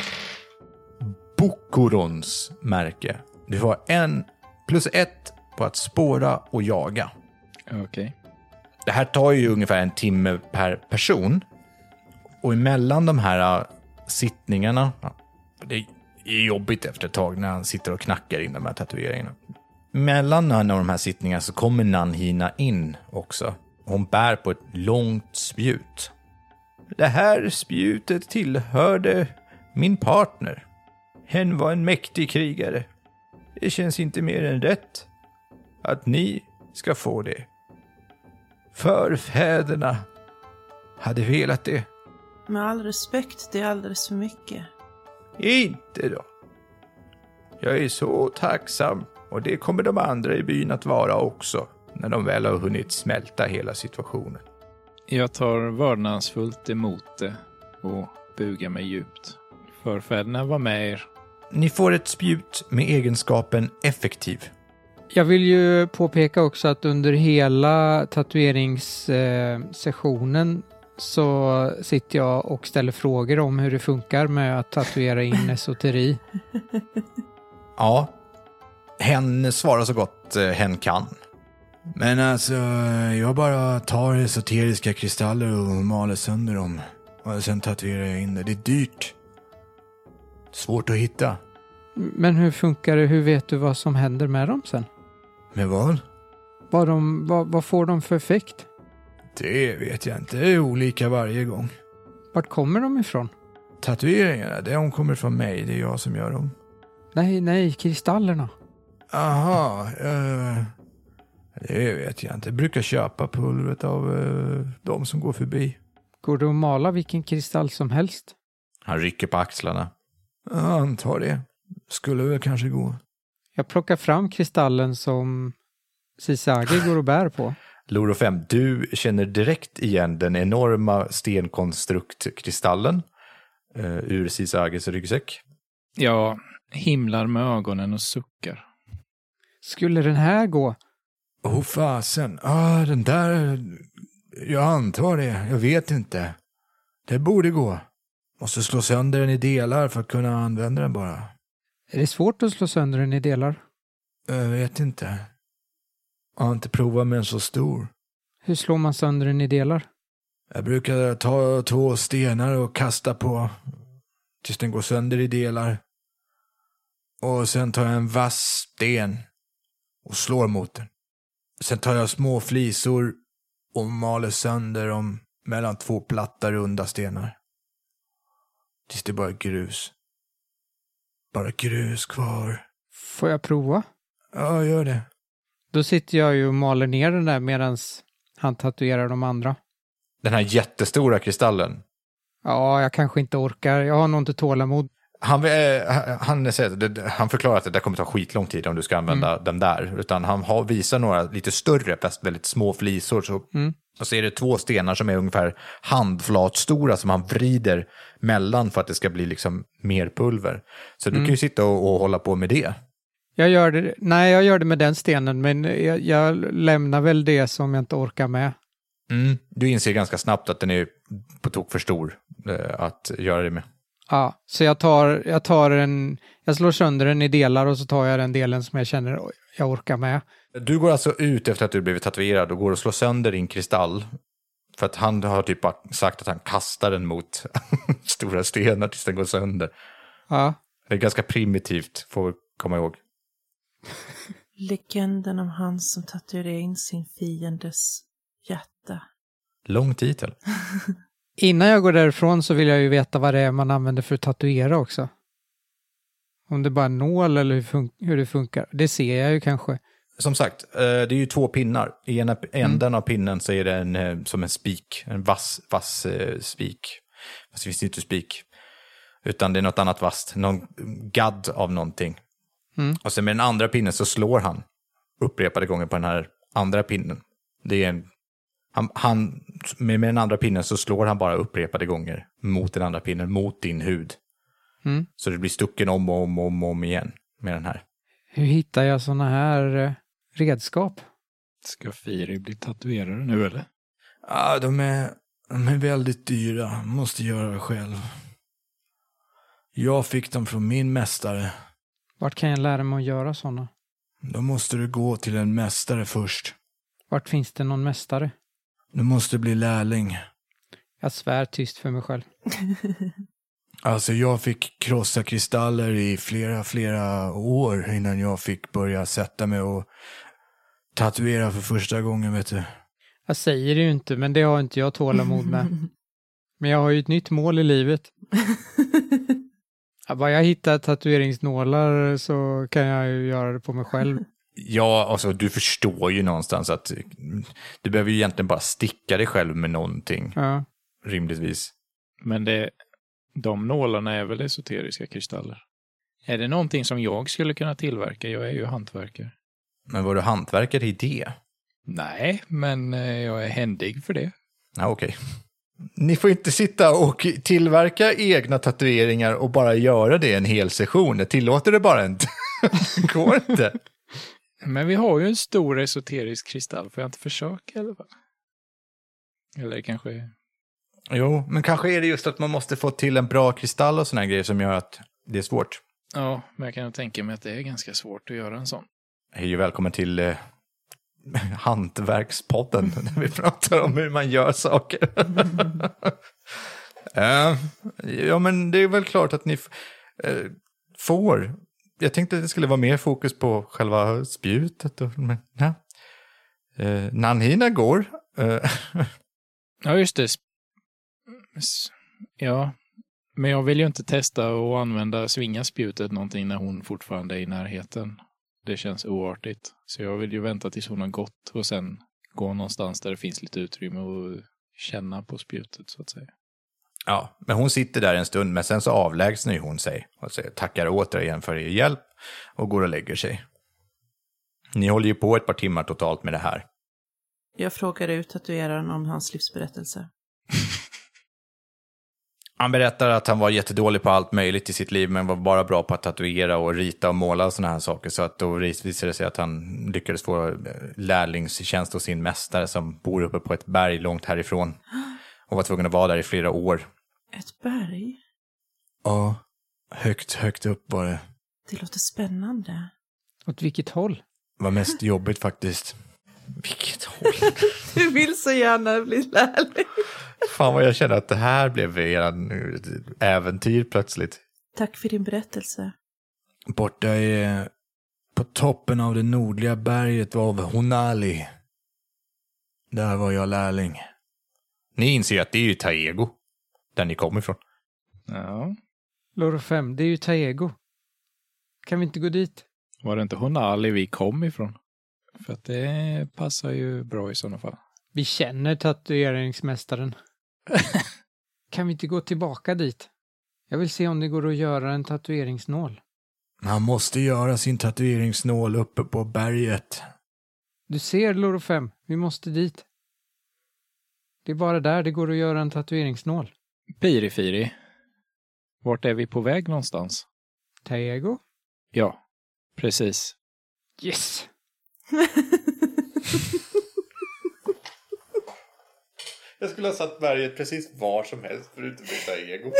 Bokorons märke. Du har en plus ett på att spåra och jaga. okej. Det här tar ju ungefär en timme per person. Och emellan de här äh, sittningarna, det är jobbigt efter ett tag när han sitter och knackar in de här tatueringarna. Mellan en av de här sittningarna så kommer Nanhina in också. Hon bär på ett långt spjut. Det här spjutet tillhörde min partner. Hen var en mäktig krigare. Det känns inte mer än rätt att ni ska få det. Förfäderna hade velat det. Med all respekt, det är alldeles för mycket. Inte då. Jag är så tacksam och det kommer de andra i byn att vara också när de väl har hunnit smälta hela situationen. Jag tar vördnadsfullt emot det och bugar mig djupt. Förfäderna var med er. Ni får ett spjut med egenskapen effektiv. Jag vill ju påpeka också att under hela tatueringssessionen så sitter jag och ställer frågor om hur det funkar med att tatuera in [laughs] esoteri. Ja, hen svarar så gott eh, hen kan. Men alltså, jag bara tar esoteriska kristaller och maler sönder dem. Och sen tatuerar jag in det. Det är dyrt. Svårt att hitta. Men hur funkar det? Hur vet du vad som händer med dem sen? Men vad? Vad, de, vad, vad får de för effekt? Det vet jag inte. Det är olika varje gång. Vart kommer de ifrån? Tatueringarna, de kommer från mig. Det är jag som gör dem. Nej, nej, kristallerna. Aha, eh, det vet jag inte. Jag brukar köpa pulvret av eh, de som går förbi. Går det att mala vilken kristall som helst? Han rycker på axlarna. Ja, antar det. Skulle väl kanske gå. Jag plockar fram kristallen som Sisage [laughs] går och bär på. Loro 5, du känner direkt igen den enorma stenkonstruktkristallen eh, ur Sisages ryggsäck. Jag himlar med ögonen och suckar. Skulle den här gå? Åh oh, fasen, ah, den där, jag antar det, jag vet inte. Det borde gå. Måste slå sönder den i delar för att kunna använda den bara. Är det svårt att slå sönder den i delar? Jag vet inte. Jag har inte provat med en så stor. Hur slår man sönder den i delar? Jag brukar ta två stenar och kasta på tills den går sönder i delar. Och sen tar jag en vass sten och slår mot den. Sen tar jag små flisor och maler sönder dem mellan två platta runda stenar. Tills det bara är grus. Bara grus kvar. Får jag prova? Ja, gör det. Då sitter jag ju och maler ner den där medan han tatuerar de andra. Den här jättestora kristallen. Ja, jag kanske inte orkar. Jag har nog inte tålamod. Han, eh, han, säger han förklarar att det där kommer ta skitlång tid om du ska använda den där. Utan han har, visar några lite större, fast väldigt små flisor. Så, Mm. Och så är det två stenar som är ungefär handflatstora som han vrider mellan för att det ska bli liksom mer pulver. Så du kan ju sitta och, och hålla på med det. Jag gör det, nej, jag gör det med den stenen, men jag, jag lämnar väl det som jag inte orkar med. Mm. Du inser ganska snabbt att den är på tok för stor eh, att göra det med. Ja, så jag tar, jag tar en, jag slår sönder den i delar och så tar jag den delen som jag känner jag orkar med. Du går alltså ut efter att du blivit tatuerad och går och slår sönder din kristall. För att han har typ sagt att han kastar den mot [laughs] stora stenar tills den går sönder. Ja, Det är ganska primitivt, får vi komma ihåg. Legenden om han som tatuerade in sin fiendes hjärta. Lång titel. [laughs] Innan jag går därifrån så vill jag ju veta vad det är man använder för att tatuera också. Om det bara är nål eller hur, fun- hur det funkar. Det ser jag ju kanske. Som sagt, eh, det är ju två pinnar. I ena änden av pinnen så är det en, eh, som en spik, en vass, vass eh, spik. Fast det finns inte spik. Utan det är något annat vasst, någon gadd av någonting. Mm. Och sen med den andra pinnen så slår han upprepade gånger på den här andra pinnen. Det är en, han, han, med, med den andra pinnen så slår han bara upprepade gånger mot den andra pinnen, mot din hud. Mm. Så det blir stucken om och om och om, om igen med den här. Hur hittar jag sådana här eh, redskap? Ska Firi bli tatuerare nu eller? Ja, de är, de är väldigt dyra. Måste göra det själv. Jag fick dem från min mästare. Vart kan jag lära mig att göra sådana? Då måste du gå till en mästare först. Vart finns det någon mästare? Du måste bli lärling. Jag svär tyst för mig själv. [laughs] Alltså jag fick krossa kristaller i flera, flera år innan jag fick börja sätta mig och tatuera för första gången, vet du. Jag säger det ju inte, men det har inte jag tålamod med. [laughs] Men jag har ju ett nytt mål i livet. [laughs] Bara jag hittar tatueringsnålar så kan jag ju göra det på mig själv. Ja, alltså du förstår ju någonstans att mm, du behöver ju egentligen bara sticka dig själv med någonting, Ja. rimligtvis. Men det, de nålarna är väl esoteriska kristaller? Är det någonting som jag skulle kunna tillverka? Jag är ju hantverkare. Men var du hantverkare i det? Nej, men eh, jag är händig för det. Ja, okej. Ni får inte sitta och tillverka egna tatueringar och bara göra det en hel session. Jag tillåter det bara inte. [laughs] Går inte. Men vi har ju en stor esoterisk kristall. Får jag inte försöka i alla fall? Eller kanske... Jo, men kanske är det just att man måste få till en bra kristall och sådana grejer som gör att det är svårt. Ja, men jag kan nog tänka mig att det är ganska svårt att göra en sån. Hej och välkommen till eh, [laughs] Hantverkspodden, [laughs] där vi pratar om hur man gör saker. [laughs] Eh, ja, men det är väl klart att ni eh, får. Jag tänkte att det skulle vara mer fokus på själva spjutet. Och, men, ja. eh, Nanhina går. Eh, Ja, just det. Ja, men jag vill ju inte testa att använda svinga spjutet någonting när hon fortfarande är i närheten. Det känns oartigt. Så jag vill ju vänta tills hon har gått och sen gå någonstans där det finns lite utrymme och känna på spjutet så att säga ja, men hon sitter där en stund, men sen så avlägsnar ju hon sig och säger, tackar återigen för er hjälp och går och lägger sig. Ni håller ju på ett par timmar totalt med det här. Jag frågar ut tatueraren om hans livsberättelse. [laughs] Han berättar att han var jättedålig på allt möjligt i sitt liv, men var bara bra på att tatuera och rita och måla och sådana här saker. Så att då visade det sig att han lyckades få eh, lärlingstjänst hos sin mästare som bor uppe på ett berg långt härifrån. Och var tvungen att vara där i flera år. Ett berg? Ja, högt, högt upp var det. Det låter spännande. Åt vilket håll? var mest jobbigt faktiskt. Vilket håll. [laughs] Du vill så gärna bli lärling. Fan vad jag känner att det här blev eran äventyr plötsligt. Tack för din berättelse. Borta i, på toppen av det nordliga berget var Honali. Där var jag lärling. Ni inser att det är ju Taego, där ni kommer ifrån. Ja. Loro 5, det är ju Taego. Kan vi inte gå dit? Var det inte Honali vi kom ifrån? För att det passar ju bra i sådana fall. Vi känner tatueringsmästaren. [laughs] kan vi inte gå tillbaka dit? Jag vill se om det går att göra en tatueringsnål. Han måste göra sin tatueringsnål uppe på berget. Du ser, Loro 5, vi måste dit. Det är bara där det går att göra en tatueringsnål. Pirifiri. Vart är vi på väg någonstans? Taego? Ja, precis. Yes! [laughs] Jag skulle ha satt berget precis var som helst förutom i Taego.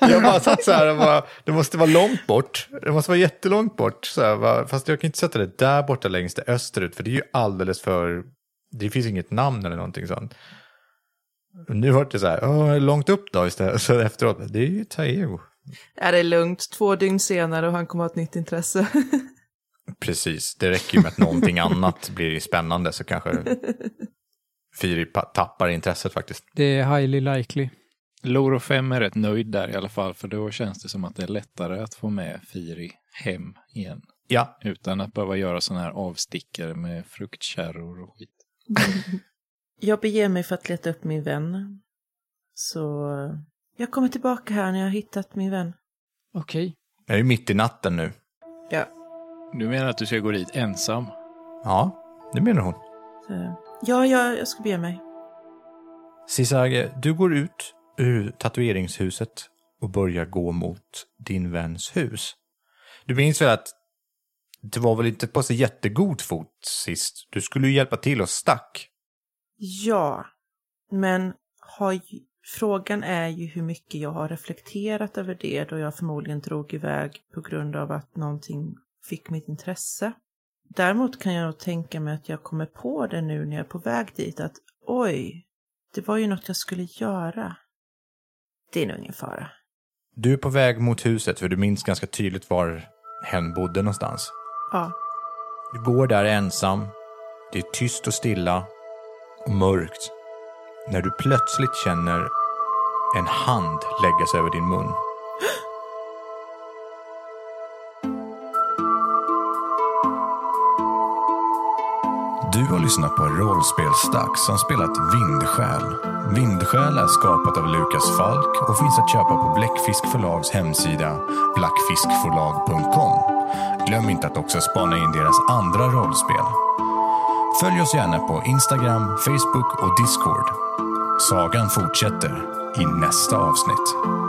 [laughs] jag bara satt så här och bara, det måste vara långt bort. Det måste vara jättelångt bort. Så här, bara, fast jag kan inte sätta det där borta längst österut för det är ju alldeles för, det finns inget namn eller någonting sånt. Nu var det så här, Åh, långt upp då istället. [laughs] Så efteråt, det är ju Taego. Är det är lugnt, två dygn senare och han kommer ha ett nytt intresse. [laughs] Precis, det räcker ju med att någonting annat blir spännande så kanske [laughs] Firi pa- tappar intresset faktiskt. Det är highly likely. Loro 5 är rätt nöjd där i alla fall, för då känns det som att det är lättare att få med Firi hem igen. Ja, Utan att behöva göra sådana här avstickare med fruktkärror och skit. Jag beger mig för att leta upp min vän. Så jag kommer tillbaka här när jag har hittat min vän. Okej. det är ju mitt i natten nu. Ja. Du menar att du ska gå dit ensam? Ja, det menar hon. Så, ja, ja, jag ska bege mig. Sisage, du går ut ur tatueringshuset och börjar gå mot din väns hus. Du minns väl att det var väl inte på så jättegod fot sist? Du skulle ju hjälpa till och stack. Ja, men har frågan är ju hur mycket jag har reflekterat över det då jag förmodligen drog iväg på grund av att någonting fick mitt intresse. Däremot kan jag nog tänka mig att jag kommer på det nu när jag är på väg dit att oj, det var ju något jag skulle göra. Det är nog ingen fara. Du är på väg mot huset för du minns ganska tydligt var hen bodde någonstans. Ja, Du går där ensam. Det är tyst och stilla och mörkt. När du plötsligt känner en hand läggas över din mun. Du har lyssnat på Rollspelsdags som spelat Vindsjäl. Vindsjäl är skapat av Lukas Falk och finns att köpa på Bläckfisk förlags hemsida blackfiskförlag.com. Glöm inte att också spana in deras andra rollspel. Följ oss gärna på Instagram, Facebook och Discord. Sagan fortsätter i nästa avsnitt.